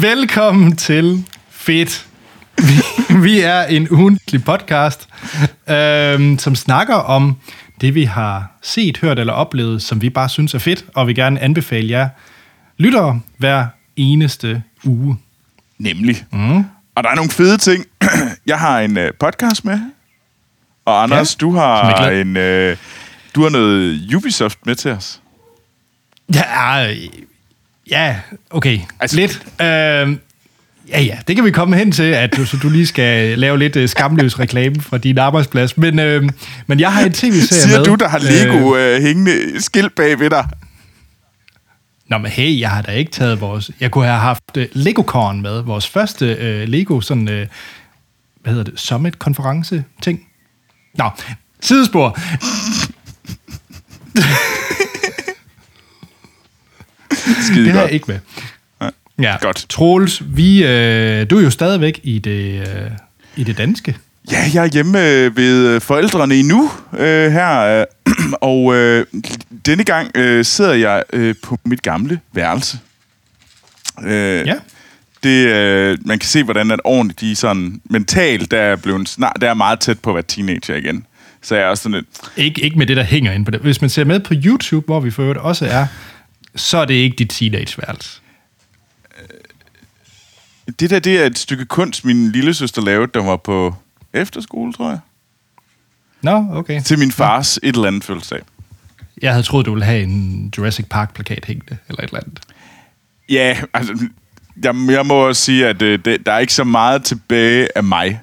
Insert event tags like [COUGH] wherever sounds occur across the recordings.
Velkommen til Fedt. Vi, [LAUGHS] vi er en ugentlig podcast, øhm, som snakker om det, vi har set, hørt eller oplevet, som vi bare synes er fedt, og vi gerne anbefale jer lyttere hver eneste uge. Nemlig. Mm. Og der er nogle fede ting. [CLEARS THROAT] Jeg har en uh, podcast med, og Anders, Ja, du har en, uh, du har noget Ubisoft med til os. Ja, øh, ja okay. Altså- Lidt. Øh, ja, ja, det kan vi komme hen til, at du, så du lige skal lave lidt øh, skamløs reklame fra din arbejdsplads. Men, øh, men jeg har en tv-serie Siger med. du, der har Lego uh, hængende skilt bag ved dig? Nå, men hey, jeg har da ikke taget vores... Jeg kunne have haft uh, LegoCon med, vores første uh, Lego sådan... Uh, hvad hedder det? Summit-konference-ting. Nå, sidespor. Skide Det har jeg ikke med. Ja, Godt. Troels, vi, øh, du er jo stadigvæk i det, øh, i det danske. Ja, jeg er hjemme øh, ved øh, forældrene endnu øh, her, øh, [CLEARS THROAT] og øh, denne gang øh, sidder jeg øh, på mit gamle værelse. Øh, Ja. Det, øh, man kan se, hvordan at årene, de sådan mentalt, der er, blevet snart, der er meget tæt på at være teenager igen. Så jeg er også sådan lidt, Ikke, ikke med det, der hænger ind på det. Hvis man ser med på YouTube, hvor vi for øvrigt også er, så er det ikke dit teenageværelse. det der, det er et stykke kunst, min lille søster lavede, der var på efterskole, tror jeg. Nå, okay. Til min fars et eller andet fødselsdag. Jeg havde troet, du ville have en Jurassic Park-plakat hængende, eller et eller andet. Ja, altså, jeg, jeg må også sige, at øh, det, der er ikke så meget tilbage af mig.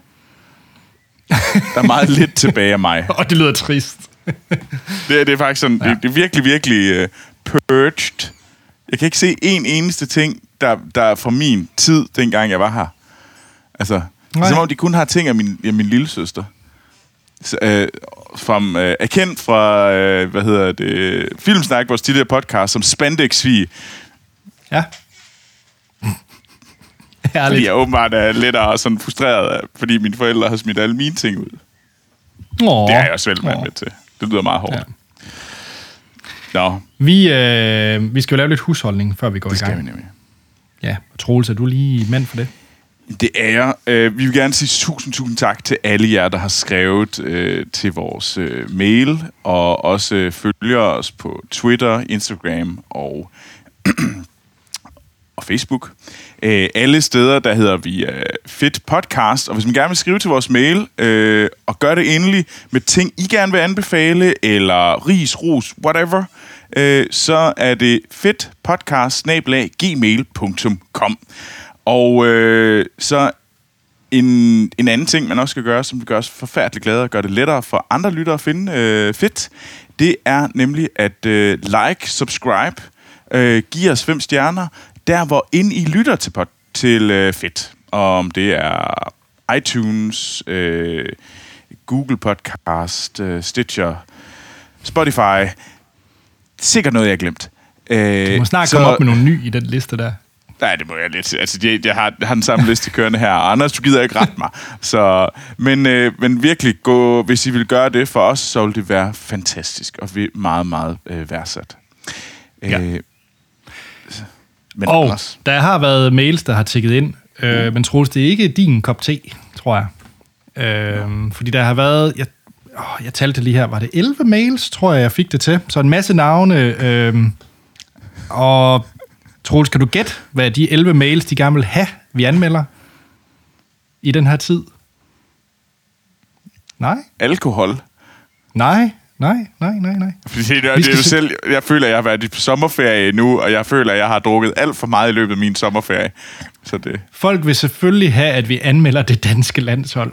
Der er meget lidt tilbage af mig. [LAUGHS] Og det lyder trist. Det, er- det er faktisk sådan, ja. det, det er virkelig, virkelig uh, purged. Jeg kan ikke se en eneste ting, der, der er fra min tid, dengang jeg var her. Altså, Nej. som om de kun har ting af min, af min lille søster. Så, øh, from, øh, er kendt fra, øh, hvad hedder det, Filmsnak, vores tidligere podcast, som Spandex Svig. Ja. [LAUGHS] Fordi jeg åbenbart er lettere sådan frustreret, af- fordi mine forældre har smidt alle mine ting ud. Åh. Det er jeg også Åh. med til. Det lyder meget hårdt. Ja. Nå, Vi, øh, vi skal jo lave lidt husholdning, før vi går det i skal vi gang. nemlig. Ja, og Troels, er du lige mand for det? Det er jeg. Øh, vi vil gerne sige tusind, tusind tak til alle jer, der har skrevet øh, til vores øh, mail, og også øh, følger os på Twitter, Instagram og, [CLEARS THROAT] og Facebook. Øh, alle steder, der hedder vi øh, Fit Podcast, og hvis man gerne vil skrive til vores mail, øh, og gør det endelig med ting, I gerne vil anbefale, eller ris, ros, whatever, øh, Øh, så er det fedtpodcast-gmail.com. Og øh, så en, en anden ting, man også skal gøre, som gør os forfærdeligt glade og gør det lettere for andre lyttere at finde øh, fedt, det er nemlig at øh, like, subscribe, øh, give os fem stjerner, der hvor ind I lytter til, pod, til øh, fedt. Om det er iTunes, øh, Google Podcast, øh, Stitcher, Spotify, sikkert noget, jeg har glemt. Øh, Du må snart komme op med nogle nye i den liste der. Nej, det må jeg lidt. Altså, jeg, jeg, har, jeg har den samme liste kørende her. Anders, du gider ikke rette mig. Så, men, øh, men virkelig, gå, hvis I vil gøre det for os, så vil det være fantastisk. Og vi er meget, meget øh, værdsat. Ja. Øh, men Og Anders, der har været mails, der har tækket ind, øh, men Troels, det er ikke din kop te, tror jeg. Øh, fordi der har været, jeg, åh, jeg talte lige her, var det 11 mails, tror jeg, jeg fik det til. Så en masse navne. Øh, og Troels, kan du gætte, hvad de 11 mails, de gerne vil have, vi anmelder i den her tid? Nej, alkohol. nej, nej, nej, nej, nej. Fordi det, er- det er jo se- selv, jeg føler, at jeg har været på sommerferie nu, og jeg føler, at jeg har drukket alt for meget i løbet af min sommerferie. Så det, Folk vil selvfølgelig have, at vi anmelder det danske landshold.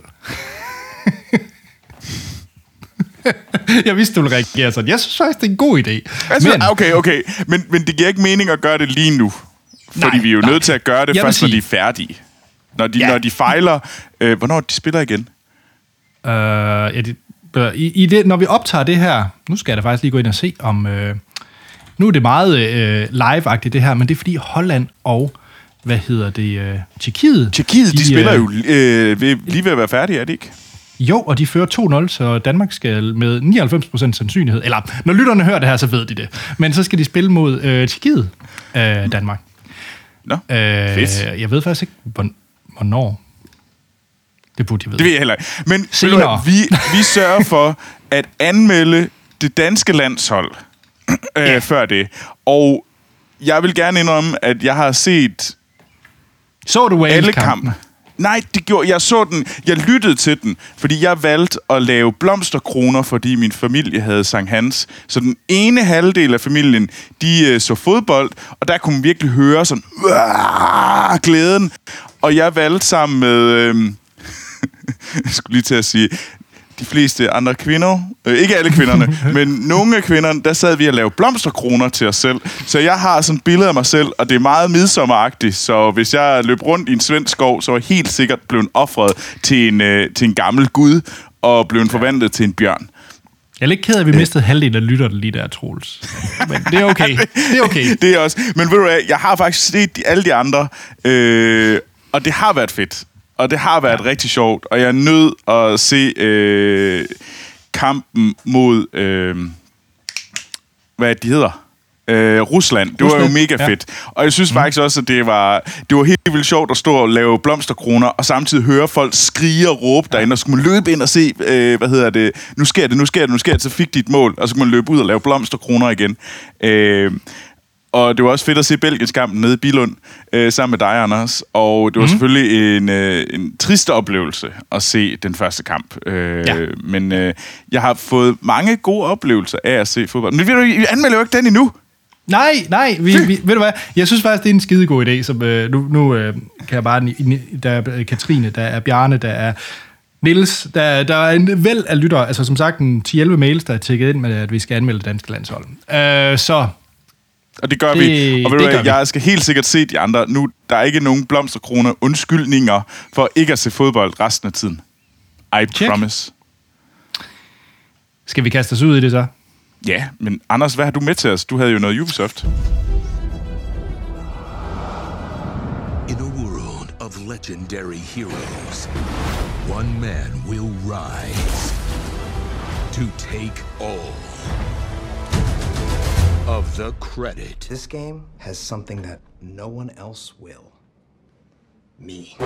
[LAUGHS] jeg vidste, du ville reagere sådan. Jeg synes faktisk, det er en god idé. Altså, Men, okay, okay. Men, men det giver ikke mening at gøre det lige nu. Fordi Nej, vi er jo nej. nødt til at gøre det Jeg først, når sige- de er færdige. Når de, Ja. når de fejler... Øh, hvornår de spiller igen? øh, ja, det, øh, i, i det, når vi optager det her, nu skal jeg da faktisk lige gå ind og se om... Øh, nu er det meget øh, live-agtigt det her, men det er fordi Holland og, hvad hedder det, øh, Tjekkiet... Tjekkiet, de, de spiller øh, jo øh, ved, lige ved at være færdige, er det ikke? Jo, og de fører 2-0, så Danmark skal med 99% sandsynlighed, eller når lytterne hører det her, så ved de det, men så skal de spille mod øh, Tjekkiet, øh, Danmark. Nå, Øh, fedt. jeg ved faktisk ikke, hvorn- hvornår. Det burde jeg vide. Det ved jeg heller ikke. Men Senere. vi, vi sørger for at anmelde det danske landshold [CLEARS THROAT] øh, Ja. før det. Og jeg vil gerne indrømme, at jeg har set Så du alle kampe. Nej, det gjorde, jeg så den, jeg lyttede til den, fordi jeg valgte at lave blomsterkroner, fordi min familie havde Sankt Hans. Så den ene halvdel af familien, de øh, så fodbold, og der kunne man virkelig høre sådan, "Uah!" glæden. Og jeg valgte sammen med, øh, [LAUGHS] jeg skulle lige til at sige, de fleste andre kvinder, øh, ikke alle kvinderne, [LAUGHS] men nogle af kvinderne, der sad vi og lavede blomsterkroner til os selv. Så jeg har sådan et billede af mig selv, og det er meget midsommeragtigt, så hvis jeg løb rundt i en svensk skov, så var jeg helt sikkert blevet offret til en, øh, til en gammel gud, og blevet forvandlet til en bjørn. Jeg er lidt ked af, at vi mistede halvdelen af lytterne lige der, Troels. Men det er okay. Det er okay. [LAUGHS] det er også. Men ved du hvad, jeg har faktisk set de, alle de andre, øh, og det har været fedt. Og det har været ja. rigtig sjovt, og jeg er nødt at se øh, kampen mod, øh, hvad de hedder, øh, Rusland. Det var jo Rusland, mega ja. fedt. Og jeg synes faktisk også, at det var, det var helt vildt sjovt at stå og lave blomsterkroner, og samtidig høre folk skrige og råbe derinde, og så skulle man løbe ind og se, øh, hvad hedder det, nu sker det, nu sker det, nu sker det, så fik de et mål, og så kunne man løbe ud og lave blomsterkroner igen. Øh, og det var også fedt at se Belgiens kamp nede i Bilund, øh, sammen med dig, Anders. Og det var mm. selvfølgelig en, øh, en trist oplevelse at se den første kamp. Øh, Ja. Men øh, jeg har fået mange gode oplevelser af at se fodbold. Men ved du, I anmelder jo ikke den endnu. Nej, nej, vi, vi, ved du hvad? Jeg synes faktisk, det er en skidegod idé. Som, øh, nu nu øh, kan jeg bare... Der er øh, Katrine, der er Bjarne, der er Nils, der, der er en væld af lyttere. Altså som sagt, en 10-11 mails, der er tækket ind med, at vi skal anmelde det danske landshold. Øh, så Og det gør Det- vi. Og ved du det hvad, gør vi. jeg skal helt sikkert se de andre. Nu, der er ikke nogen blomsterkroner undskyldninger for ikke at se fodbold resten af tiden. I Check. promise. skal vi kaste os ud i det så? Ja, men Anders, hvad har du med til os? Du havde jo noget Ubisoft. In a world of legendary heroes, one man will rise to take all of the credit. This game has something that no one else will. Me.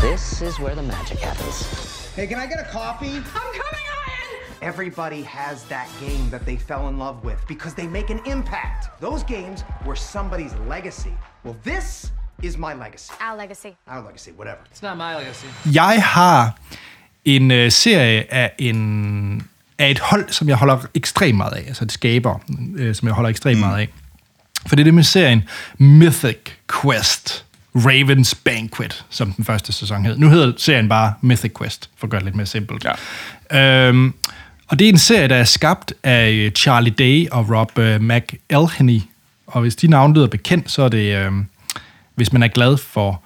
This is where the magic happens. Hey, can I get a coffee? I'm coming, Ian! Everybody has that game that they fell in love with because they make an impact. Those games were somebody's legacy. Well, this is my legacy. Our legacy. Our legacy, whatever. It's not my legacy. Jeg har en øh, serie af, en, af et hold, som jeg holder ekstremt meget af. Altså et skaber, øh, som jeg holder ekstremt mm. meget af. For det er det med serien Mythic Quest. Ravens Banquet, som den første sæson hed. Nu hedder serien bare Mythic Quest, for at gøre det lidt mere simpelt. Ja. Øhm, og det er en serie, der er skabt af øh, Charlie Day og Rob øh, McElhenney. Og hvis de navne lyder bekendt, så er det, øh, hvis man er glad for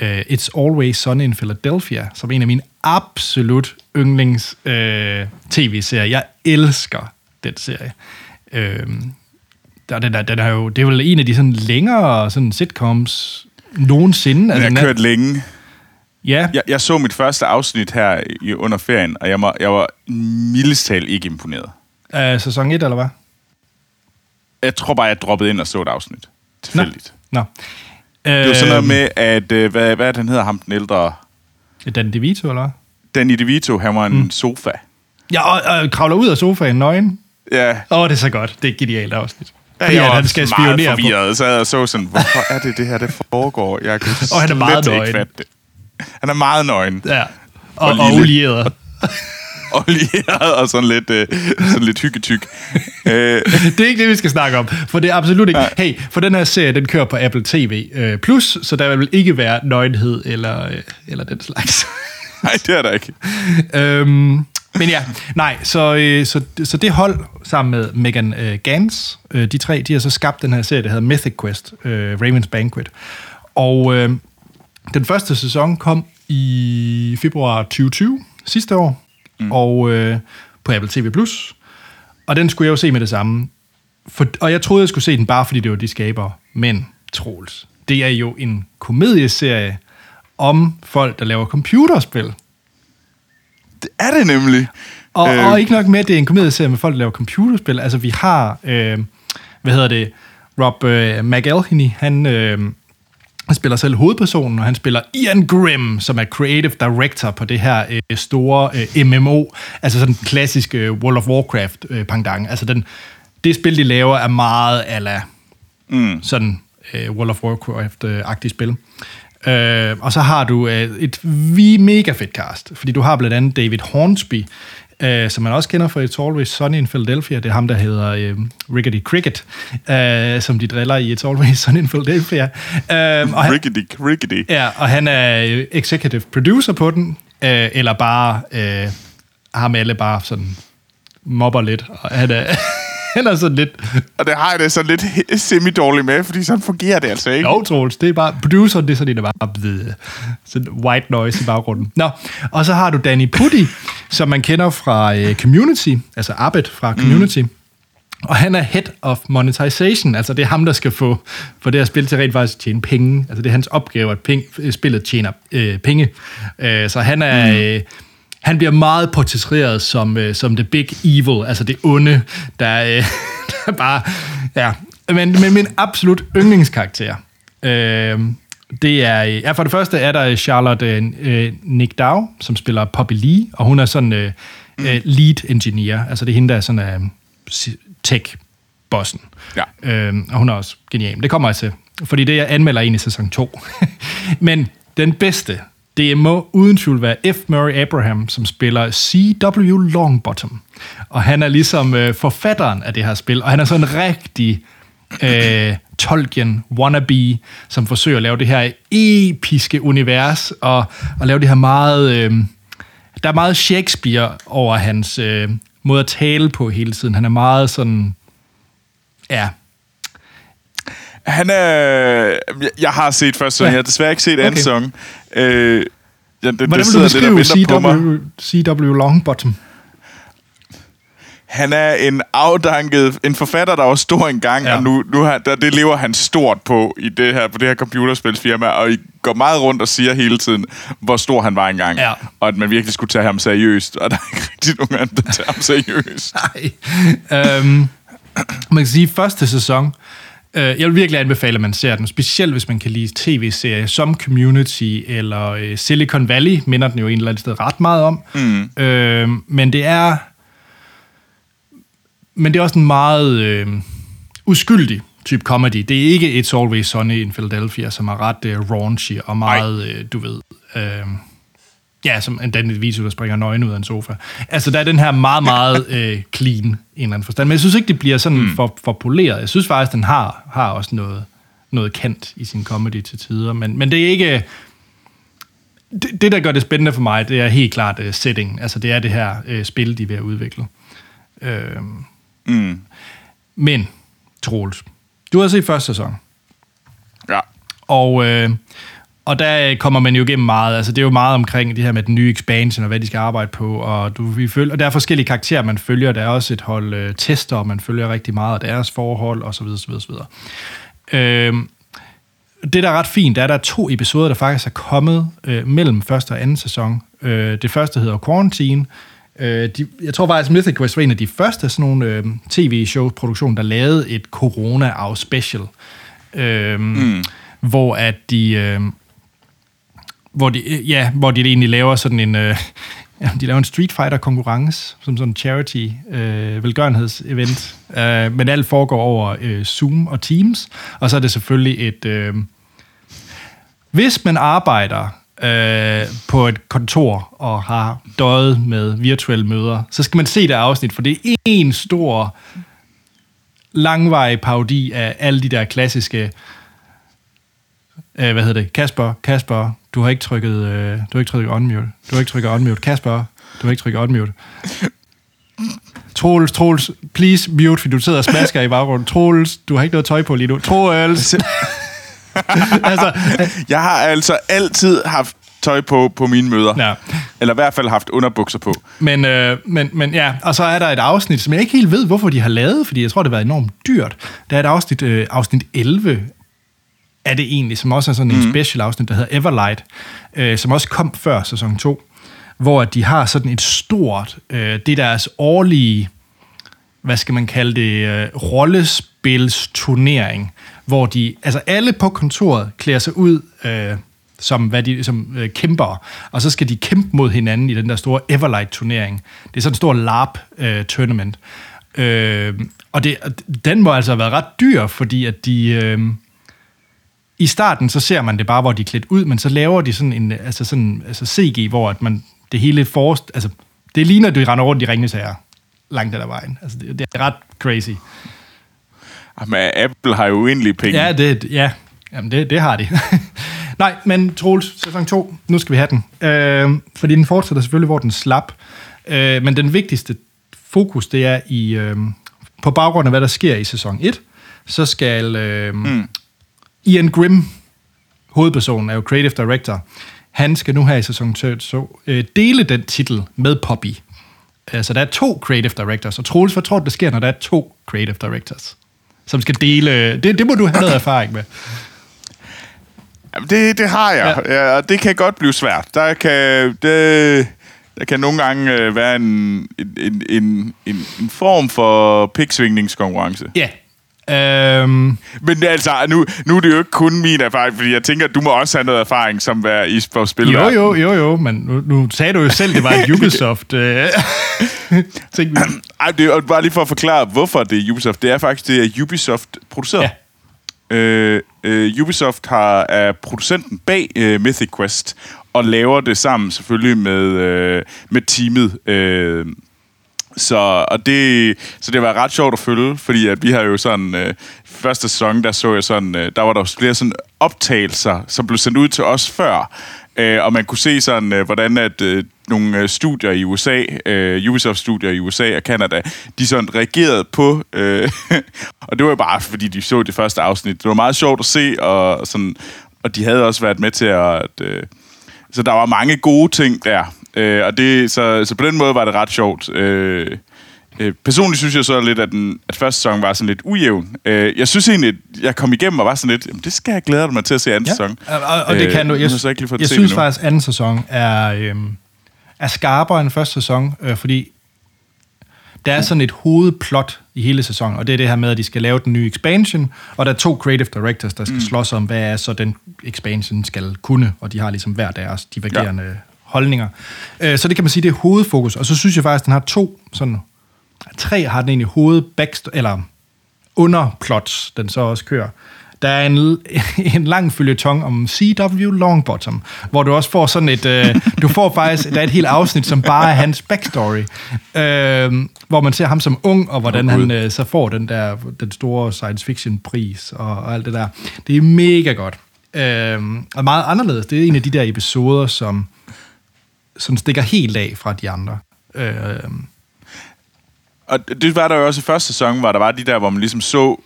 øh, It's Always Sunny in Philadelphia, som er en af mine absolut yndlings øh, tv-serier. Jeg elsker den serie. Øh, der, den, er, den er jo, det er jo en af de sådan længere sådan sitcoms nogensinde. Den Altså, har den er- kørt længe. Ja, Jeg, jeg så mit første afsnit her i, under ferien, og jeg, må, jeg var mildest ikke imponeret. øh, sæson 1, eller hvad? Jeg tror bare, jeg droppede ind og så et afsnit. Tilfældigt. Nå. Det var sådan noget Øhm, med, at, øh, hvad, hvad er det, han hedder, ham den ældre... Dan DeVito, eller hvad? Danny DeVito, han var en mm. sofa. Ja, og, og kravler ud af sofaen nøgen. Ja, Åh, oh, det er så godt. Det er et genialt afsnit. ja Fordi jeg at han skal meget spionere på. forvirret. Så jeg så sådan, hvorfor er det det her, det foregår? Jeg kan [LAUGHS] Og han er meget nøgen. det. Han er meget nøgen. Ja. Og, Og og, lille. og olieret. Og sådan lidt, øh, sådan lidt hyggetyk. [LAUGHS] øh, det er ikke det, vi skal snakke om. For det er absolut ikke... Hey, for den her serie, den kører på Apple TV+, øh, Plus, så der vil ikke være nøgenhed eller, øh, eller den slags. [LAUGHS] nej, det er der ikke. øhm, men ja, nej, så, øh, så, så det hold sammen med Megan øh, Gans, øh, de tre, de har så skabt den her serie, der hedder Mythic Quest, øh, Raven's Banquet. Og øh, den første sæson kom i februar 2020, sidste år, mm. og øh, på Apple TV+. Og den skulle jeg jo se med det samme. For, og jeg troede, jeg skulle se den bare, fordi det var de skabere. Men, Troels, det er jo en komedieserie om folk, der laver computerspil. Det er det nemlig. Og, Øh. og ikke nok med, at det er en komedieserie med folk, der laver computerspil. Altså, vi har, øh, hvad hedder det, Rob øh, McElhenney, han, øh, han spiller selv hovedpersonen, og han spiller Ian Grimm, som er creative director på det her øh, store øh, MMO, altså sådan den klassiske øh, World of Warcraft øh, pendant. Altså den, det spil, de laver, er meget ala mm. sådan øh, World of Warcraft-agtigt spil. Øh, og så har du øh, et vi mega fedt cast, fordi du har blandt andet David Hornsby, øh, som man også kender fra It's Always Sunny in Philadelphia. Det er ham, der hedder øh, Rickety Cricket, øh, som de driller i It's Always [LAUGHS] Sunny in Philadelphia. Øh, og han, Rickety, rickety. ja, og han er øh, executive producer på den, øh, eller bare øh, ham alle bare sådan mobber lidt. Og han er, [LAUGHS] [LAUGHS] han er sådan lidt... Og det har jeg det så lidt semi-dårligt med, fordi sådan fungerer det altså ikke. Jo, Troels, det er bare... Produceren, det er sådan en, der bare... Bleh, sådan white noise i baggrunden. Nå, og så har du Danny Putty, som man kender fra øh, Community, altså Abed fra Community. Mm. Og han er head of monetization, altså det er ham, der skal få, få det her spil til rent faktisk at tjene penge. Altså det er hans opgave, at penge, spillet tjener øh, penge. Øh, så han er... Mm. Øh, han bliver meget portrætteret som, øh, som the big evil, altså det onde, der, øh, [LAUGHS] der bare... Ja, men, men min absolut yndlingskarakter, øh, det er... Ja, for det første er der Charlotte øh, Nick Dow, som spiller Poppy Lee, og hun er sådan øh, øh, lead engineer, altså det er hende, der er sådan øh, tech-bossen. Ja. Øh, og hun er også genial. Det kommer jeg til, fordi det jeg anmelder en i sæson 2. [LAUGHS] Men den bedste, det må uden tvivl være F. Murray Abraham, som spiller C.W. Longbottom. Og han er ligesom øh, forfatteren af det her spil, og han er sådan en rigtig øh, Tolkien wannabe, som forsøger at lave det her episke univers, og, og lave det her meget... Øh, der er meget Shakespeare over hans øh, måde at tale på hele tiden. Han er meget sådan... Ja, han er... jeg- har set første sæson, Ja. jeg har desværre ikke set anden Okay. sæson. Øh, ja, det, det Hvordan sidder vil du beskrive. CW, CW Longbottom? Han er en afdanket, en forfatter, der var stor engang, Ja. og nu, nu har, der, det lever han stort på i det her, på det her computerspilsfirma, og I går meget rundt og siger hele tiden, hvor stor han var engang, Ja. og at man virkelig skulle tage ham seriøst, og [LAUGHS] der er ikke rigtig nogen anden, der tager ham seriøst. Nej. øhm, man kan sige, første sæson, jeg vil virkelig anbefale, at man ser den, specielt hvis man kan lide tv-serier som Community eller øh, Silicon Valley, minder den jo en eller anden sted ret meget om. Mm. Øh, men det er men det er også en meget øh, uskyldig type comedy. Det er ikke It's Always Sunny in Philadelphia, som er ret øh, raunchy og meget, øh, du ved... Øh, Ja, som en Danny DeVito, der springer nøgen ud af en sofa. Altså, der er den her meget, meget øh, clean, i en eller anden forstand. Men jeg synes ikke, det bliver sådan mm. for, for poleret. Jeg synes faktisk, den har, har også noget, noget kant i sin comedy til tider. Men, men det er ikke... Det, det, der gør det spændende for mig, det er helt klart uh, setting. Altså, det er det her uh, spil, de er ved at udvikle. Øh, Mm. men, Troels, du har set første sæson. Ja. Og, øh, og der kommer man jo igennem meget. Altså, det er jo meget omkring det her med den nye expansion, og hvad de skal arbejde på. Og, du, vi følger, og der er forskellige karakterer, man følger. Der er også et hold øh, tester, og man følger rigtig meget af deres forhold, og så videre. Øh, det, der er ret fint, er, at der er to episoder, der faktisk er kommet øh, mellem første og anden sæson. Øh, det første hedder Quarantine. Øh, de, jeg tror faktisk, Mythic Quest var en af de første sådan nogle øh, tv-show-produktioner, der lavede et corona-af-special. Øh, mm. Hvor at de... Øh, hvor de, øh, ja, hvor de egentlig laver sådan en, øh, [LAUGHS] de laver en Street Fighter konkurrence, som sådan en charity øh, velgørenhedsevent, øh, men alt foregår over øh, Zoom og Teams, og så er det selvfølgelig et, øh, hvis man arbejder øh, på et kontor og har døjet med virtuelle møder, så skal man se det afsnit, for det er en stor langvarig parodi af alle de der klassiske øh, hvad hedder det? Kasper, Kasper, du har ikke trykket, øh, du har ikke trykket unmute. Du har ikke trykket unmute. Kasper, du har ikke trykket unmute. Troels, Troels, please mute, fordi du sidder og smasker i baggrunden. Troels, du har ikke noget tøj på lige nu. Troels. [LAUGHS] altså, Jeg har altså altid haft tøj på på mine møder. Ja. Eller i hvert fald haft underbukser på. men, øh, men, men ja, og så er der et afsnit, som jeg ikke helt ved, hvorfor de har lavet, fordi jeg tror, det har været enormt dyrt. Der er et afsnit, øh, afsnit 11 er det egentlig, som også er sådan en mm. special afsnit, der hedder Everlight, øh, som også kom før sæson 2, hvor de har sådan et stort, øh, det er deres årlige, hvad skal man kalde det, øh, rollespilsturnering, hvor de, altså alle på kontoret klæder sig ud øh, som, hvad de, som øh, kæmper, og så skal de kæmpe mod hinanden i den der store Everlight-turnering. Det er sådan en stor LARP-tournament. Øh, og det, den må altså have været ret dyr, fordi at de... Øh, i starten, så ser man det bare, hvor de er klædt ud, men så laver de sådan en altså sådan, altså CG, hvor at man, det hele forrest, altså, det ligner, at de render rundt i ringene her langt ad vejen. Altså, det, det er ret crazy. Men Apple har jo uendelige penge. Ja, det, ja. Jamen, det, det har de. [LAUGHS] Nej, men Troels, sæson 2, nu skal vi have den. Øh, fordi den fortsætter selvfølgelig, hvor den slap. Øh, men den vigtigste fokus, det er i, øh, på baggrund af, hvad der sker i sæson 1, så skal øh, mm. Ian Grimm, hovedpersonen, er jo creative director, han skal nu her i sæson 2 så, øh, dele den titel med Poppy. Altså, der er to creative directors, og Troels, hvad tror du, der sker, når der er to creative directors, som skal dele... Det, det må du have noget erfaring med. Jamen, det, det har jeg, ja. ja. og det kan godt blive svært. Der kan, det, der kan nogle gange øh, være en, en, en, en, en form for piksvingningskonkurrence. Ja. Øhm, Men altså, nu, nu er det jo ikke kun min erfaring, fordi jeg tænker, at du må også have noget erfaring som være i spil. jo, jo, jo, jo, men nu, nu sagde du jo selv, det var et [LAUGHS] Ubisoft. Øh, [LAUGHS] ting, vi- Ej, det er bare lige for at forklare, hvorfor det er Ubisoft. Det er faktisk, det er Ubisoft produceret. ja. Øh, øh, Ubisoft har, er producenten bag øh, Mythic Quest, og laver det sammen selvfølgelig med, øh, med teamet. Øh, så, og det, så det var ret sjovt at følge, fordi at vi har jo sådan... Øh, første sæson, der så jeg sådan... Øh, der var der flere sådan optagelser, som blev sendt ud til os før. Øh, og man kunne se sådan, øh, hvordan at øh, nogle øh, studier i USA, øh, Ubisoft-studier i USA og Canada, de sådan reagerede på... Øh, [LAUGHS] og det var jo bare, fordi de så det første afsnit. Det var meget sjovt at se, og, sådan, og de havde også været med til at... Øh, så der var mange gode ting der. Øh, og det, så, så på den måde var det ret sjovt. Øh, øh, personligt synes jeg så lidt, at, den, at første sæson var sådan lidt ujævn. Øh, jeg synes egentlig, at jeg kom igennem og var sådan lidt, jamen, det skal jeg glæde mig til at se anden Ja, sæson. og, og, og det kan du. Øh, Jeg, nu har så ikke jeg synes endnu. faktisk, at anden sæson er, øhm, er skarpere end første sæson, øh, fordi der er sådan et hovedplot i hele sæsonen, og det er det her med, at de skal lave den nye expansion, og der er to creative directors, der skal mm. slås om, hvad er så den expansion skal kunne, og de har ligesom hver deres divergerende. Holdninger. Øh, så det kan man sige, det er hovedfokus, og så synes jeg faktisk, den har to sådan, tre har den egentlig hoved backst- eller underplots, den så også kører. Der er en, [LAUGHS] en lang følgetong om CW Longbottom, hvor du også får sådan et... Øh, du får faktisk... Der er et helt afsnit, som bare er hans backstory. Øh, hvor man ser ham som ung, og hvordan oh, han øh, så får den der den store science fiction pris og, og alt det der. Det er mega godt. Øh, og meget anderledes. Det er en af de der episoder, som, som stikker helt af fra de andre. Øh, Og det var der jo også i første sæson, hvor der var de der, hvor man ligesom så...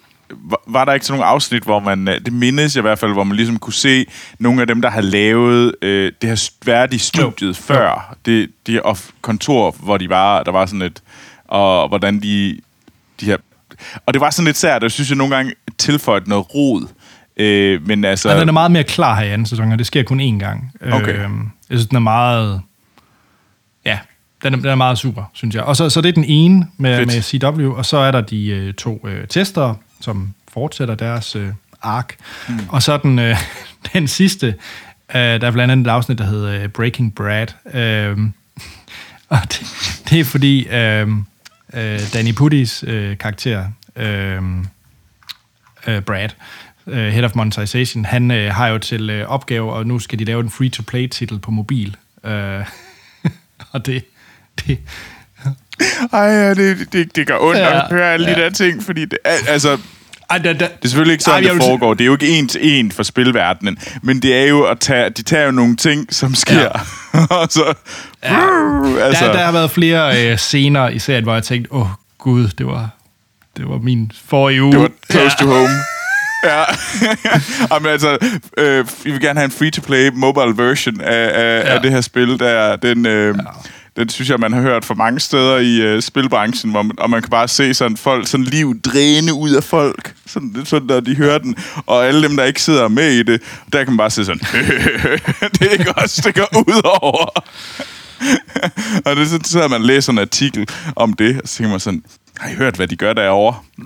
Var, der ikke sådan nogle afsnit, hvor man... øh, Det mindes jeg i hvert fald, hvor man ligesom kunne se nogle af dem, der har lavet øh, det her været i studiet Jo. før. Det, det off- kontor, hvor de var, der var sådan et... Og hvordan de... de her, og det var sådan lidt sært, og jeg synes, jeg nogle gange tilføjede noget rod. Øh, men altså... Og den er meget mere klar her i anden sæson, og det sker kun én gang. Okay. Øh, jeg synes, den er meget... Den er, den er meget super, synes jeg. Og så, så det er den ene med, Fedt. med CW, og så er der de øh, to øh, tester, som fortsætter deres øh, ark. Mm. Og så den, øh, [LAUGHS] den sidste, øh, der er blandt andet et afsnit, der hedder øh, Breaking Brad. Øh, [LAUGHS] og det, det er fordi øh, øh, Danny Puttis øh, karakter, øh, øh, Brad, øh, Head of Monetization, han øh, har jo til øh, opgave, og nu skal de lave en free-to-play-titel på mobil. Øh, [LAUGHS] og det, det, Ej, ja, det, det, det gør ondt Ja, ja, at høre alle ja. de ja. der ting, fordi det, al- altså, ej, da, da, det er selvfølgelig ikke sådan, Ej, det foregår. Det er jo ikke en til en for spilverdenen, men det er jo at tage, de tager jo nogle ting, som sker. Ja. [LAUGHS] og så, ja. altså, der, der har været flere øh, scener i serien, hvor jeg tænkte, åh oh, gud, det var, det var min forrige uge. det var close to home. [LAUGHS] Ja, [LAUGHS] Jamen, altså, øh, vi vil gerne have en free-to-play mobile version af, af, ja. Ja. af det her spil. Der, den, øh, ja. Den synes jeg, man har hørt for mange steder i øh, spilbranchen, hvor man, og man kan bare se sådan folk, sådan liv dræne ud af folk, sådan, sådan, når de hører den. Og alle dem, der ikke sidder med i det, der kan man bare se sådan, [LAUGHS] det er ikke os, det går ud over. [LAUGHS] og det, så sidder man og læser en artikel om det, og så tænker man sådan, Har I hørt, hvad de gør derovre? [LAUGHS]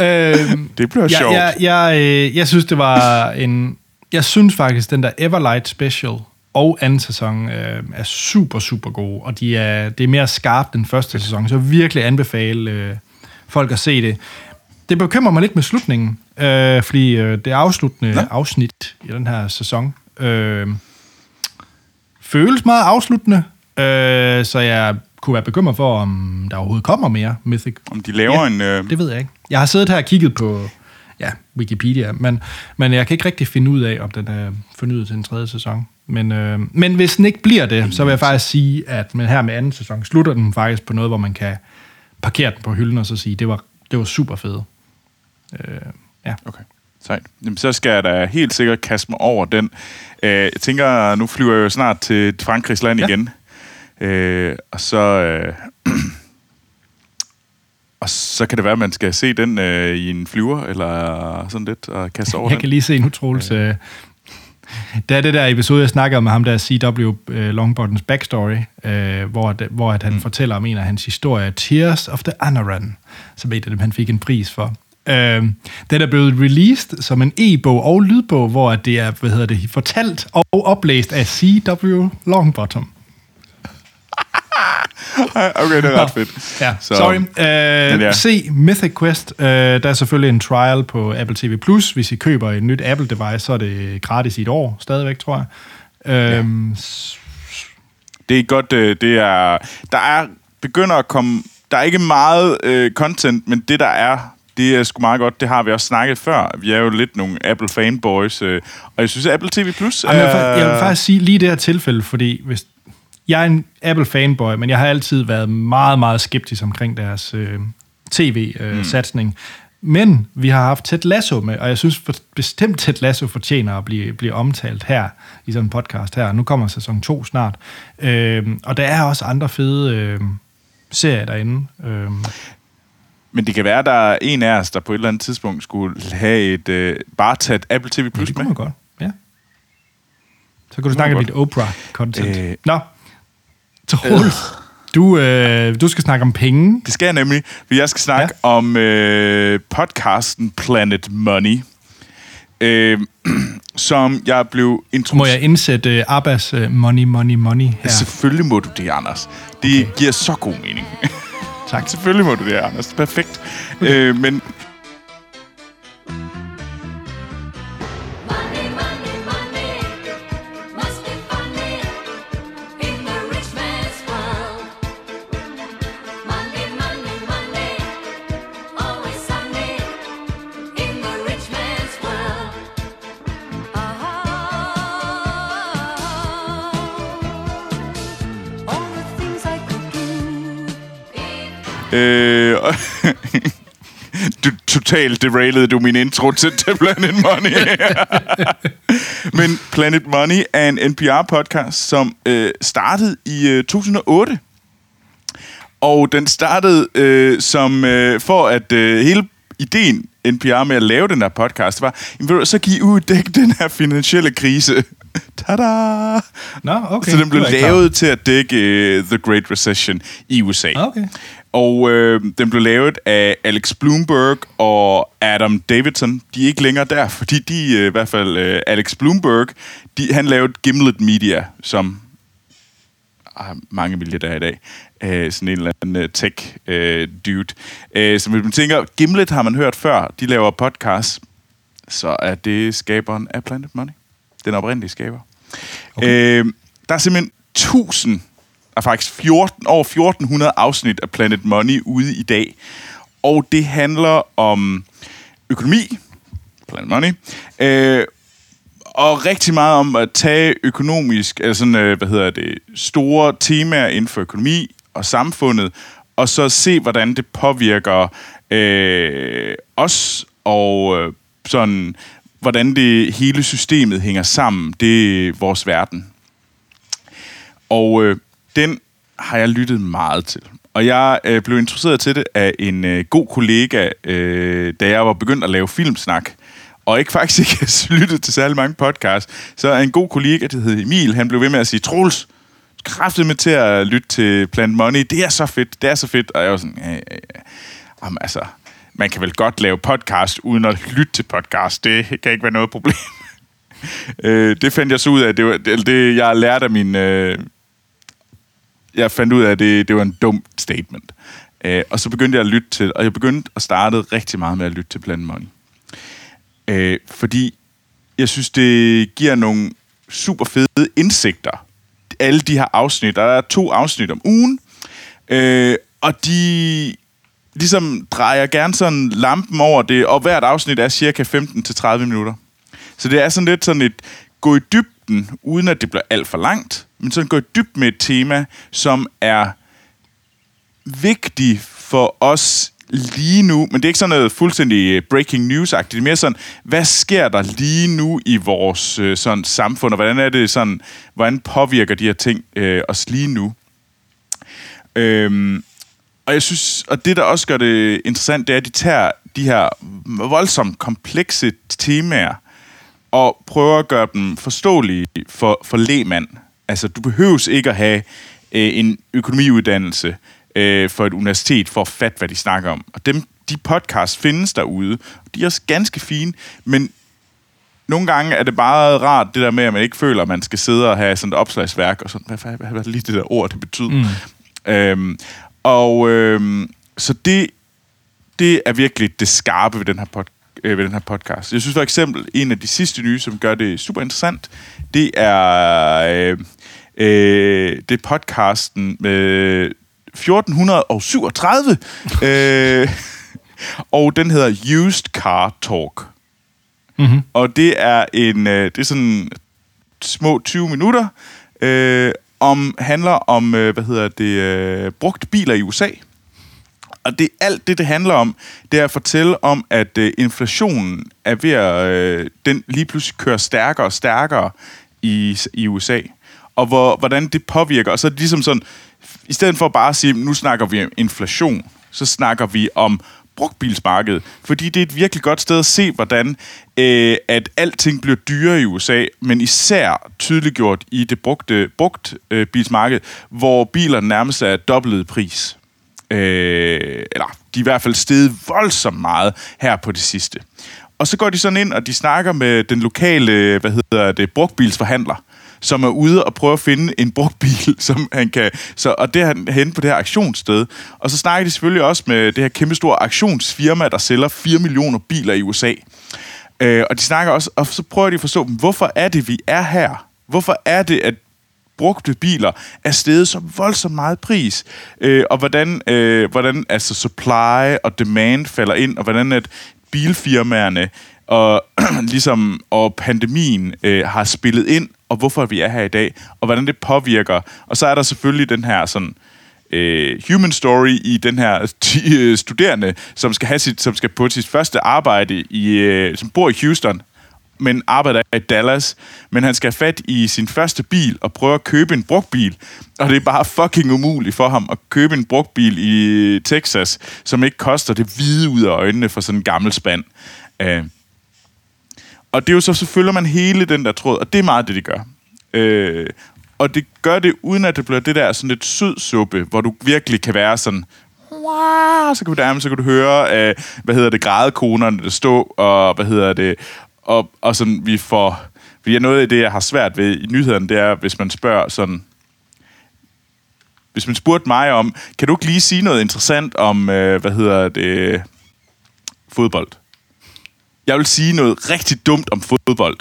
Øhm, Det bliver jeg, sjovt. jeg, jeg, øh, jeg synes, det var en... Jeg synes faktisk, den der Everlight Special og anden sæson øh, er super, super gode, og de er, det er mere skarpt end første sæson, så virkelig anbefale øh, folk at se det. Det bekymrer mig lidt med slutningen, øh, fordi øh, det afsluttende Nå. afsnit i den her sæson øh, føles meget afsluttende, øh, så jeg kunne være bekymret for, om der overhovedet kommer mere Mythic. Om de laver Ja, en... Øh, Det ved jeg ikke. Jeg har siddet her og kigget på ja, Wikipedia, men, men jeg kan ikke rigtig finde ud af, om den er fornyet til en tredje sæson. Men, øh, men hvis den ikke bliver det, så vil jeg faktisk sige, at men her med anden sæson slutter den faktisk på noget, hvor man kan parkere den på hylden og så sige, det var, det var super fedt. Øh, ja. Okay, sejt. Jamen, så skal jeg da helt sikkert kaste mig over den. Øh, jeg tænker, nu flyver jeg jo snart til Frankrigs land Ja. igen. Øh, og så... Øh, og så kan det være, at man skal se den øh, i en flyver, eller sådan lidt, og kaste [LAUGHS] over Jeg den. kan lige se nu, Troels. Øh, der er det der episode, jeg snakker med ham, der CW øh, Longboardens backstory, øh, hvor, det, hvor at han mm. fortæller om en af hans historier, Tears of the Anaran, som en af dem, han fik en pris for. Øh, den er blevet released som en e-bog og lydbog, hvor at det er hvad hedder det, fortalt og oplæst af CW Longbottom. [LAUGHS] Okay, det er ret fedt. Ja, Så- sorry. Øh, ja. ja. Se Mythic Quest. Øh, der er selvfølgelig en trial på Apple TV+. Plus. Hvis I køber et nyt Apple-device, så er det gratis i et år stadigvæk, tror jeg. Øhm, s- Det er godt, øh, det er... Der er begynder at komme... Der er ikke meget øh, content, men det der er, det er sgu meget godt. Det har vi også snakket før. Vi er jo lidt nogle Apple fanboys, øh, og jeg synes, at Apple TV Plus Jamen, jeg, vil, jeg vil faktisk sige lige det her tilfælde, fordi hvis, jeg er en Apple-fanboy, men jeg har altid været meget, meget skeptisk omkring deres øh, tv-satsning. Mm. Men vi har haft Ted Lasso med, og jeg synes for, bestemt, Ted Lasso fortjener at blive, blive omtalt her, i sådan en podcast her. Nu kommer sæson 2 snart. Øh, og der er også andre fede øh, serier derinde. Øh, Men det kan være, at der er en af os, der på et eller andet tidspunkt skulle have et... Øh, bare tage et Apple TV Plus det med. kunne man godt, ja. Så kan du snakke lidt Oprah-content. Øh. Øh. Nå, Troels, du, øh, du skal snakke om penge. Det skal jeg nemlig, jeg skal snakke ja. om øh, podcasten Planet Money, øh, som jeg blev Må introduceret... jeg indsætte uh, Abbas uh, Money, Money, Money her? Selvfølgelig må du det, Anders. Det okay. giver så god mening. Tak. [LAUGHS] Selvfølgelig må du det, Anders. Perfekt. Okay. Øh, men øh, [LAUGHS] du totalt derailede du min intro til, til Planet Money. [LAUGHS] Men Planet Money er en NPR-podcast, som øh, startede i øh, 2008. Og den startede som som øh, for at øh, hele ideen NPR med at lave den her podcast var, du, så kan I uddække den her finansielle krise. [LAUGHS] Tada! Nå, okay. Så den blev lavet til at dække uh, The Great Recession i USA. Okay. Og øh, den blev lavet af Alex Bloomberg og Adam Davidson. De er ikke længere der, fordi de, øh, i hvert fald øh, Alex Bloomberg, de, han lavede Gimlet Media, som har mange milliardærer i dag. Øh, sådan en eller anden øh, tech-dude. Øh, så hvis man tænker, Gimlet har man hørt før, de laver podcast, så er det skaberen af Planet Money. Den oprindelige skaber. Okay. Øh, der er simpelthen 1000, er faktisk 14, over 1400 afsnit af Planet Money ude i dag. Og det handler om økonomi, Planet Money, øh, og rigtig meget om at tage økonomisk, altså sådan, øh, hvad hedder det, store temaer inden for økonomi og samfundet, og så se, hvordan det påvirker øh, os, og øh, sådan, hvordan det hele systemet hænger sammen. Det er vores verden. Og øh, den har jeg lyttet meget til. Og jeg øh, blev introduceret til det af en øh, god kollega, øh, da jeg var begyndt at lave filmsnak. Og ikke faktisk ikke [LAUGHS] lyttet til særlig mange podcasts. Så er en god kollega, der hedder Emil, han blev ved med at sige, Troels, kraftet med til at lytte til Plant Money. Det er så fedt, det er så fedt. Og jeg var sådan, ja, ja, ja. Jamen, altså, man kan vel godt lave podcast uden at lytte til podcast. Det kan ikke være noget problem. [LAUGHS] øh, det fandt jeg så ud af. Det, var, det, det jeg lærte af min... Øh, jeg fandt ud af, at det, det var en dum statement. Øh, og så begyndte jeg at lytte til, og jeg begyndte og startede rigtig meget med at lytte til Plant Money. Øh, fordi jeg synes, det giver nogle super fede indsigter. Alle de her afsnit, der er to afsnit om ugen, øh, og de ligesom drejer gerne sådan lampen over det, og hvert afsnit er cirka 15-30 minutter. Så det er sådan lidt sådan et gå i dybden, uden at det bliver alt for langt, men sådan gå i dyb med et tema, som er vigtig for os lige nu, men det er ikke sådan noget fuldstændig øh, breaking news-agtigt. Det er mere sådan, hvad sker der lige nu i vores øh, sådan, samfund, og hvordan er det sådan, hvordan påvirker de her ting øh, os lige nu? Øhm, og jeg synes, og det der også gør det interessant, det er, at de tager de her voldsomt komplekse temaer, og prøver at gøre dem forståelige for, for lægmand. Altså, du behøves ikke at have øh, en økonomiuddannelse øh, for et universitet for at fatte, hvad de snakker om. Og dem, de podcasts findes derude. De er også ganske fine, men nogle gange er det bare rart, det der med, at man ikke føler, at man skal sidde og have sådan et opslagsværk, og sådan, hvad, hvad, hvad, hvad er lige det der ord, det betyder? Mm. Øhm, og øhm, så det, det er virkelig det skarpe ved den her podcast øh, ved den her podcast. Jeg synes for eksempel, en af de sidste nye, som gør det super interessant, det er, øh, øh, det er podcasten med 1437, [LAUGHS] øh, og den hedder Used Car Talk. Mm-hmm. Og det er en, øh, det er sådan små 20 minutter, øh, om handler om, øh, hvad hedder det, øh, brugt biler i USA. Og det alt det, det handler om, det er at fortælle om, at øh, inflationen er ved at, øh, den lige pludselig kører stærkere og stærkere i, i USA. Og hvor, hvordan det påvirker. Og så er det ligesom sådan, i stedet for bare at sige, nu snakker vi om inflation, så snakker vi om brugtbilsmarkedet. Fordi det er et virkelig godt sted at se, hvordan øh, at alting bliver dyrere i USA, men især tydeliggjort i det brugte brugt, øh, bilsmarked, hvor biler nærmest er dobbelt pris. Øh, eller de er i hvert fald steget voldsomt meget her på det sidste. Og så går de sådan ind, og de snakker med den lokale, hvad hedder det, brugtbilsforhandler, som er ude og prøve at finde en brugt bil, [LAUGHS] som han kan... Så, og det er han henne på det her aktionssted. Og så snakker de selvfølgelig også med det her kæmpe store aktionsfirma, der sælger 4 millioner biler i USA. Øh, og de snakker også, og så prøver de at forstå, hvorfor er det, vi er her? Hvorfor er det, at brugte biler er steget så voldsomt meget pris, øh, og hvordan, øh, hvordan altså supply og demand falder ind, og hvordan at bilfirmaerne og [CLEARS THROAT] ligesom og pandemien øh, har spillet ind, og hvorfor vi er her i dag, og hvordan det påvirker. Og så er der selvfølgelig den her sådan øh, human story i den her t- [LAUGHS] øh, studerende, som skal have sit, som skal på sit første arbejde i, øh, som bor i Houston, men arbejder i Dallas, men han skal have fat i sin første bil og prøve at købe en brugt bil. og det er bare fucking umuligt for ham at købe en brugt bil i Texas, som ikke koster det hvide ud af øjnene for sådan en gammel spand. Øh. Og det er jo så, så følger man hele den der tråd, og det er meget det, de gør. Øh, og det gør det, uden at det bliver det der sådan lidt sød suppe, hvor du virkelig kan være sådan, wow, så kan du dermed, så kan du høre, øh, hvad hedder det, grædekonerne, der stå, og hvad hedder det, og, og sådan, vi får... Fordi noget af det, jeg har svært ved i nyhederne, det er, hvis man spørger sådan... Hvis man spurgte mig om, kan du ikke lige sige noget interessant om, øh, hvad hedder det, fodbold? Jeg vil sige noget rigtig dumt om fodbold.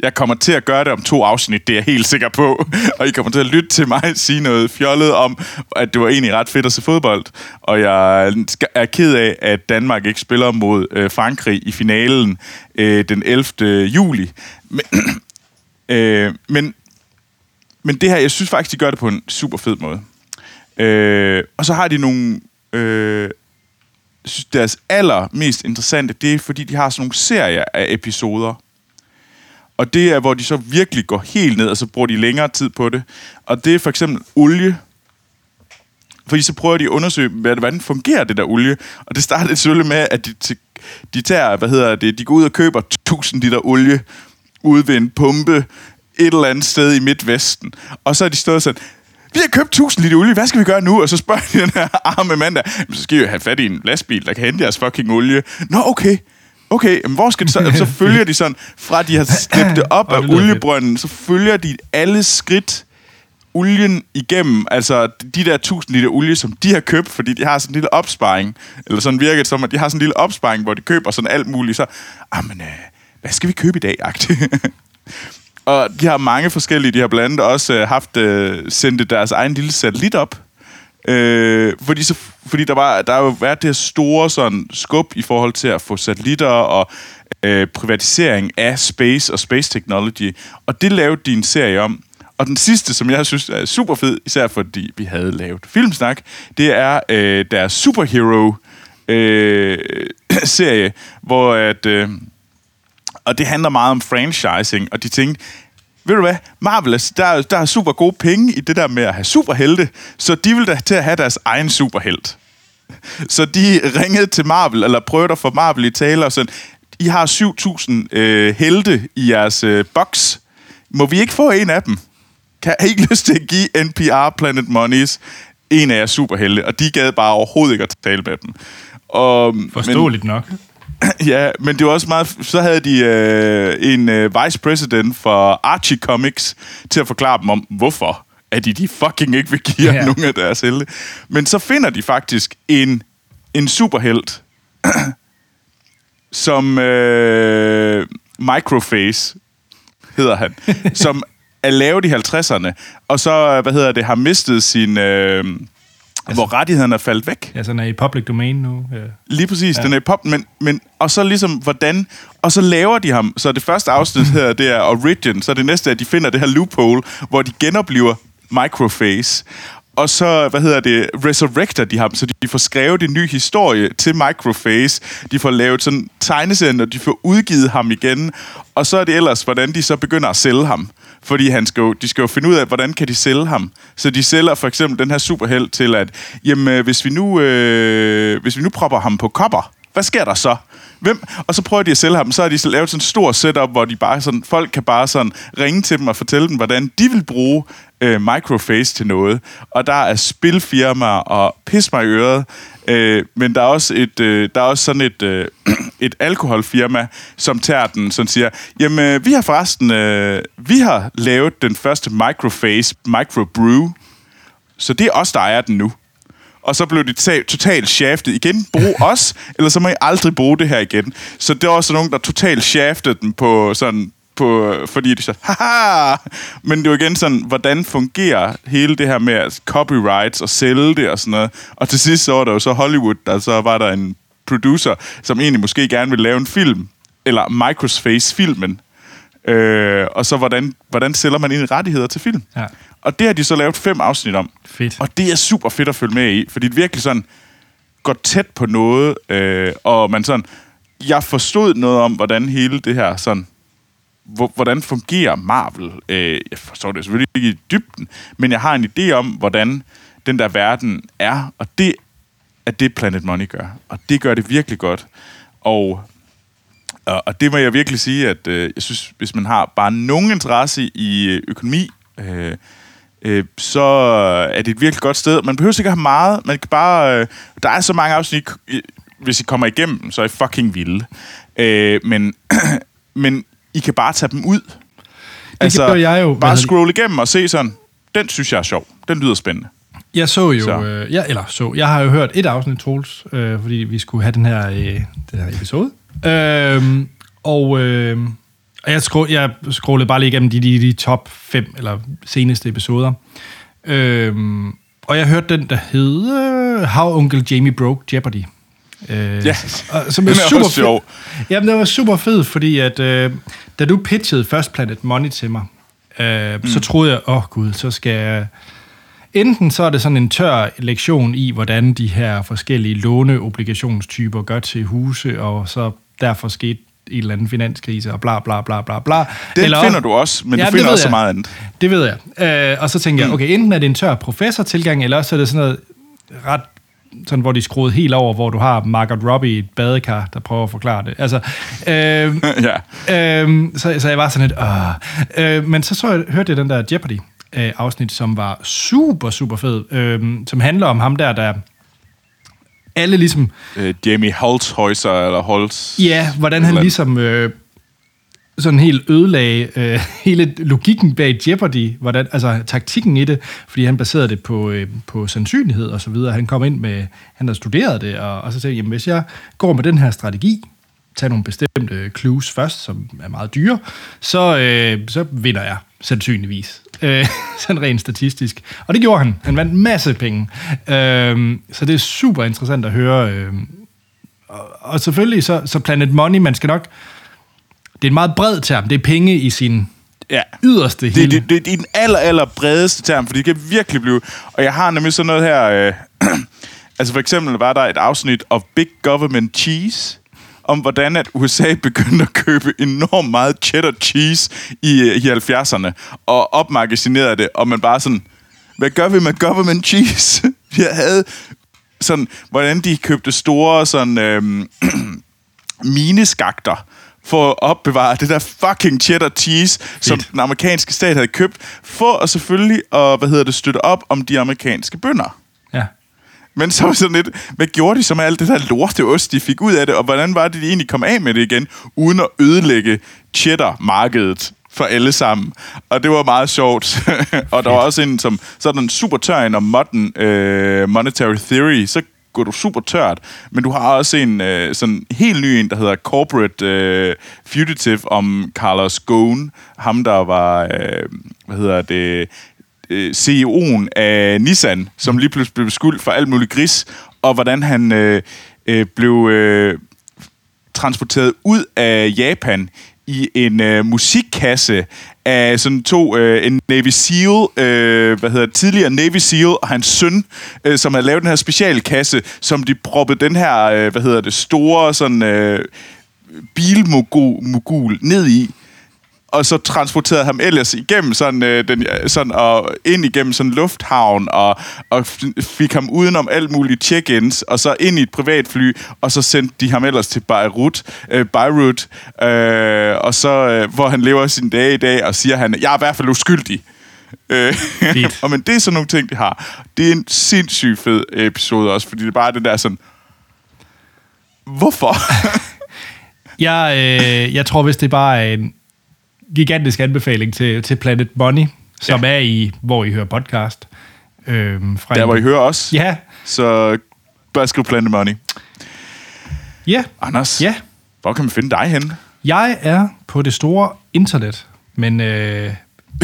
Jeg kommer til at gøre det om to afsnit, det er jeg helt sikker på. [LAUGHS] Og I kommer til at lytte til mig sige noget fjollet om, at det var egentlig ret fedt at se fodbold. Og jeg er ked af, at Danmark ikke spiller mod øh, Frankrig i finalen øh, den 11. juli. Men, [CLEARS THROAT] øh, men, men det her, jeg synes faktisk, de gør det på en super fed måde. Øh, og så har de nogle... Øh, jeg synes, deres allermest interessante, det er, fordi de har sådan nogle serier af episoder. Og det er, hvor de så virkelig går helt ned, og så bruger de længere tid på det. Og det er for eksempel olie. Fordi så prøver de at undersøge, hvad- hvordan fungerer det der olie. Og det starter selvfølgelig med, at de, de tager, hvad hedder det, de går ud og køber 1000 liter olie ude ved en pumpe et eller andet sted i Midtvesten. Og så er de stået sådan, vi har købt 1000 liter olie, hvad skal vi gøre nu? Og så spørger de den her arme mand der, så skal I jo have fat i en lastbil, der kan hente jeres fucking olie. Nå, okay. Okay, men hvor skal det så? Jamen, så [LAUGHS] følger de sådan, fra de har slæbt det op af det oliebrønden, så følger de alle skridt olien igennem, altså de der 1000 liter olie, som de har købt, fordi de har sådan en lille opsparing, eller sådan virker det som, at de har sådan en lille opsparing, hvor de køber sådan alt muligt, så, ah, men, øh, hvad skal vi købe i dag, agtigt? [LAUGHS] Og de har mange forskellige, de har blandt andet også øh, haft øh, sendt deres egen lille satellit op, Øh, fordi, så, fordi der, var, der har jo været det her store sådan, skub i forhold til at få satellitter og øh, privatisering af space og space technology. Og det lavede din serie om. Og den sidste, som jeg synes er super fed, især fordi vi havde lavet filmsnak, det er øh, deres superhero øh, [CLEARS THROAT] serie, hvor at... Øh, og det handler meget om franchising, og de tænkte, ved du hvad, Marvel, altså, der, er- der er super gode penge i det der med at have superhelte, så de vil da til at have deres egen superhelt. Så de ringede til Marvel, eller prøvede at få Marvel i tale, og sådan, I har 7.000 øh, helte i jeres øh, box. Må vi ikke få en af dem? Kan I ikke lyst til at give NPR Planet Monies en af jeres superhelte? Og de gad bare overhovedet ikke at tale med dem. Og, men- Forståeligt nok. [CLEARS THROAT] Ja, men det var også meget... Så havde de øh, en øh, vice president for Archie Comics til at forklare dem om, hvorfor at de, de fucking ikke vil give ja. nogen af deres helte. Men så finder de faktisk en, en superhelt, [CLEARS THROAT] som øh, Microface hedder han, [LAUGHS] som er lavet i 50'erne, og så, hvad hedder det, har mistet sin... Øh, hvor rettighederne er faldet væk. Ja, sådan er i public domain nu. Ja. Lige præcis, ja. den er i pop, men, men, og så ligesom, hvordan, og så laver de ham, så det første afsnit her, det er Origin, så det næste er, at de finder det her loophole, hvor de genoplever Microface, og så, hvad hedder det, resurrecter de ham, så de får skrevet en ny historie til Microface, de får lavet sådan tegneserien, og de får udgivet ham igen, og så er det ellers, hvordan de så begynder at sælge ham. Fordi han skal jo, de skal jo finde ud af, hvordan kan de sælge ham. Så de sælger for eksempel den her superheld til, at jamen, øh, hvis, vi nu, øh, hvis vi nu propper ham på kopper, hvad sker der så? Hvem? Og så prøver de at sælge ham, så har de så lavet sådan en stor setup, hvor de bare sådan, folk kan bare sådan ringe til dem og fortælle dem, hvordan de vil bruge øh, Microface til noget. Og der er spilfirmaer og pis mig i øret. Øh, men der er også et, øh, der er også sådan et, øh, [CLEARS THROAT] et alkoholfirma, som tager den, som siger, jamen, øh, vi har forresten, øh, vi har lavet den første Microface Microbrew, så det er os, der ejer den nu. Og så blev de ta- totalt shaftet igen. Brug [LAUGHS] os, eller så må I aldrig bruge det her igen. Så det var også nogen, der totalt shaftede den på sådan på, fordi de sagde, haha! Men det var igen sådan, hvordan fungerer hele det her med copyrights og sælge det og sådan noget. Og til sidst så var der jo så Hollywood, der så var der en producer, som egentlig måske gerne ville lave en film, eller Microface-filmen. Øh, og så hvordan, hvordan sælger man egentlig rettigheder til film. Ja. Og det har de så lavet fem afsnit om. Fedt. Og det er super fedt at følge med i, fordi det virkelig sådan går tæt på noget, øh, og man sådan, jeg forstod noget om, hvordan hele det her sådan, hvor, hvordan fungerer Marvel. Øh, jeg forstår det selvfølgelig ikke i dybden, men jeg har en idé om, hvordan den der verden er, og det er det, Planet Money gør. Og det gør det virkelig godt. Og og, og det må jeg virkelig sige, at øh, jeg synes, hvis man har bare nogen interesse i øh, økonomi, øh, øh, så er det et virkelig godt sted. Man behøver ikke at have meget. Man kan bare... Øh, der er så mange afsnit, hvis I kommer igennem, så er I fucking vilde. Øh, men, [CLEARS THROAT] men I kan bare tage dem ud. Det gjorde jeg jo. Bare scroll igennem og se sådan, den synes jeg er sjov. Den lyder spændende. Jeg så jo, Så. øh, ja, eller så, jeg har jo hørt et afsnit, Troels, øh, fordi vi skulle have den her, øh, den her episode. Øh, og, øh, jeg, scroll, jeg scrollede bare lige igennem de, de, de top 5 eller seneste episoder. Øh, og jeg hørte den, der hed øh, How Uncle Jamie Broke Jeopardy. Øh, Ja, og, som den er er super også sjov. Jamen, det var super fed, fordi at, øh, da du pitchede First Planet Money til mig, øh, mm. så troede jeg, åh oh, gud, så skal jeg... Enten så er det sådan en tør lektion i, hvordan de her forskellige låneobligationstyper gør til huse, og så derfor skete en eller anden finanskrise, og bla bla bla bla bla. Den Eller finder du også, men Ja, du det finder også så jeg. meget andet. Det ved jeg. Øh, og så tænker jeg, okay, enten er det en tør professortilgang, eller også er det sådan noget ret sådan, hvor de skruet helt over, hvor du har Margot Robbie i et badekar, der prøver at forklare det. Altså, øh, [LAUGHS] ja. Øhm, så, så jeg var sådan lidt, Åh. øh, men så, så jeg, hørte jeg den der Jeopardy øh, afsnit, som var super, super fed, øh, som handler om ham der, der alle ligesom, Øh, Jamie Holtzhäuser, eller Holtz... ja, hvordan han ligesom øh, sådan helt ødelagde øh, [LAUGHS] hele logikken bag Jeopardy, hvordan, altså taktikken i det, fordi han baserede det på, øh, på sandsynlighed og så videre. Han kom ind med, han havde studeret det, og, og så sagde, jamen hvis jeg går med den her strategi, tager nogle bestemte clues først, som er meget dyre, så, øh, så vinder jeg sandsynligvis. Øh, [LAUGHS] sådan rent statistisk. Og det gjorde han. Han vandt masse penge. Øh, så det er super interessant at høre. Øh, og, og selvfølgelig så, så Planet Money, man skal nok... Det er en meget bred term. Det er penge i sin Ja. yderste Det, hele. det, det, det er den aller, aller bredeste term, for det kan virkelig blive... Og jeg har nemlig sådan noget her... Øh, [CLEARS THROAT] altså for eksempel var der et afsnit of Big Government Cheese, om hvordan at USA begyndte at købe enormt meget cheddar cheese i, øh, i 70'erne, og opmagasinerede det, og man bare sådan... Hvad gør vi med government cheese? [LAUGHS] Vi havde sådan, hvordan de købte store sådan... [CLEARS THROAT] Øh, mineskakter for at opbevare det der fucking cheddar cheese, som den amerikanske stat havde købt, for at selvfølgelig at, hvad hedder det, støtte op om de amerikanske bønder. Men så var sådan lidt, hvad gjorde de så med alt det der lorteost, de fik ud af det, og hvordan var det, de egentlig kom af med det igen, uden at ødelægge cheddar-markedet for alle sammen. Og det var meget sjovt. [LAUGHS] og der var også en, som sådan super tør en om modern øh, monetary theory, så går du super tørt, men du har også en øh, sådan helt ny en, der hedder Corporate øh, Fugitive om Carlos Ghosn, ham der var, øh, hvad hedder det, øh, CEO'en af Nissan, som lige pludselig blev beskyldt for alt muligt gris, og hvordan han øh, øh, blev øh, transporteret ud af Japan i en øh, musikkasse af sådan to, øh, en Navy SEAL, øh, hvad hedder tidligere Navy SEAL og hans søn, øh, som havde lavet den her specialkasse, som de proppede den her, øh, hvad hedder det, store sådan øh, bilmogul mogul ned i, og så transporterede ham ellers igennem sådan, øh, den, sådan og ind igennem sådan lufthavn og, og fik ham udenom alt muligt check-ins og så ind i et privatfly og så sendte de ham ellers til Beirut, øh, Beirut øh, og så øh, hvor han lever sine dage i dag og siger han jeg er i hvert fald uskyldig. Øh, [LAUGHS] og men det er sådan nogle ting, de har. Det er en sindssygt fed episode også, fordi det er bare det der sådan, hvorfor? [LAUGHS] Jeg, øh, jeg tror, hvis det bare er en gigantisk anbefaling til, til Planet Money, som ja. er i, hvor I hører podcast. Øhm, fra Der en- hvor I hører os. Ja, Så bare skriv Planet Money. ja, Anders, ja. hvor kan man finde dig hen? Jeg er på det store internet, men øh,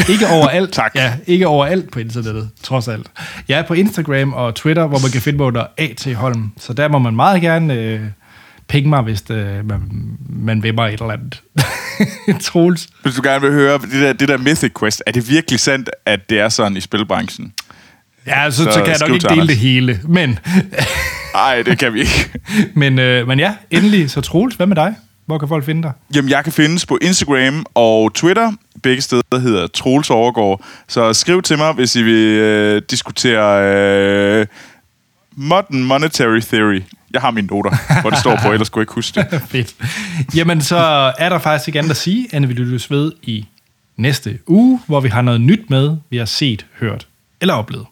ikke overalt. [LAUGHS] Tak. Ja, ikke overalt på internettet, trods alt. Jeg er på Instagram og Twitter, hvor man kan finde mig under A.T. Holm. Så der må man meget gerne øh, pinge mig, hvis det, man, man vil mig et eller andet. [LAUGHS] Troels. Hvis du gerne vil høre det der, det der Mythic Quest, er det virkelig sandt, at det er sådan i spilbranchen? Ja, så, så, Så kan jeg nok ikke dele Anders. det hele. Men, [LAUGHS] Nej, det kan vi ikke. [LAUGHS] men, øh, men ja, endelig. Så Troels, hvad med dig? Hvor kan folk finde dig? Jamen, jeg kan findes på Instagram og Twitter. Begge steder hedder Troels Overgaard. Så skriv til mig, hvis I vil øh, diskutere øh, Modern Monetary Theory. Jeg har mine noter, hvor det står på, [LAUGHS] ellers kunne jeg ikke huske det. [LAUGHS] Fedt. Jamen, så er der faktisk ikke andet at sige, end vi lyttes ved i næste uge, hvor vi har noget nyt med, vi har set, hørt eller oplevet.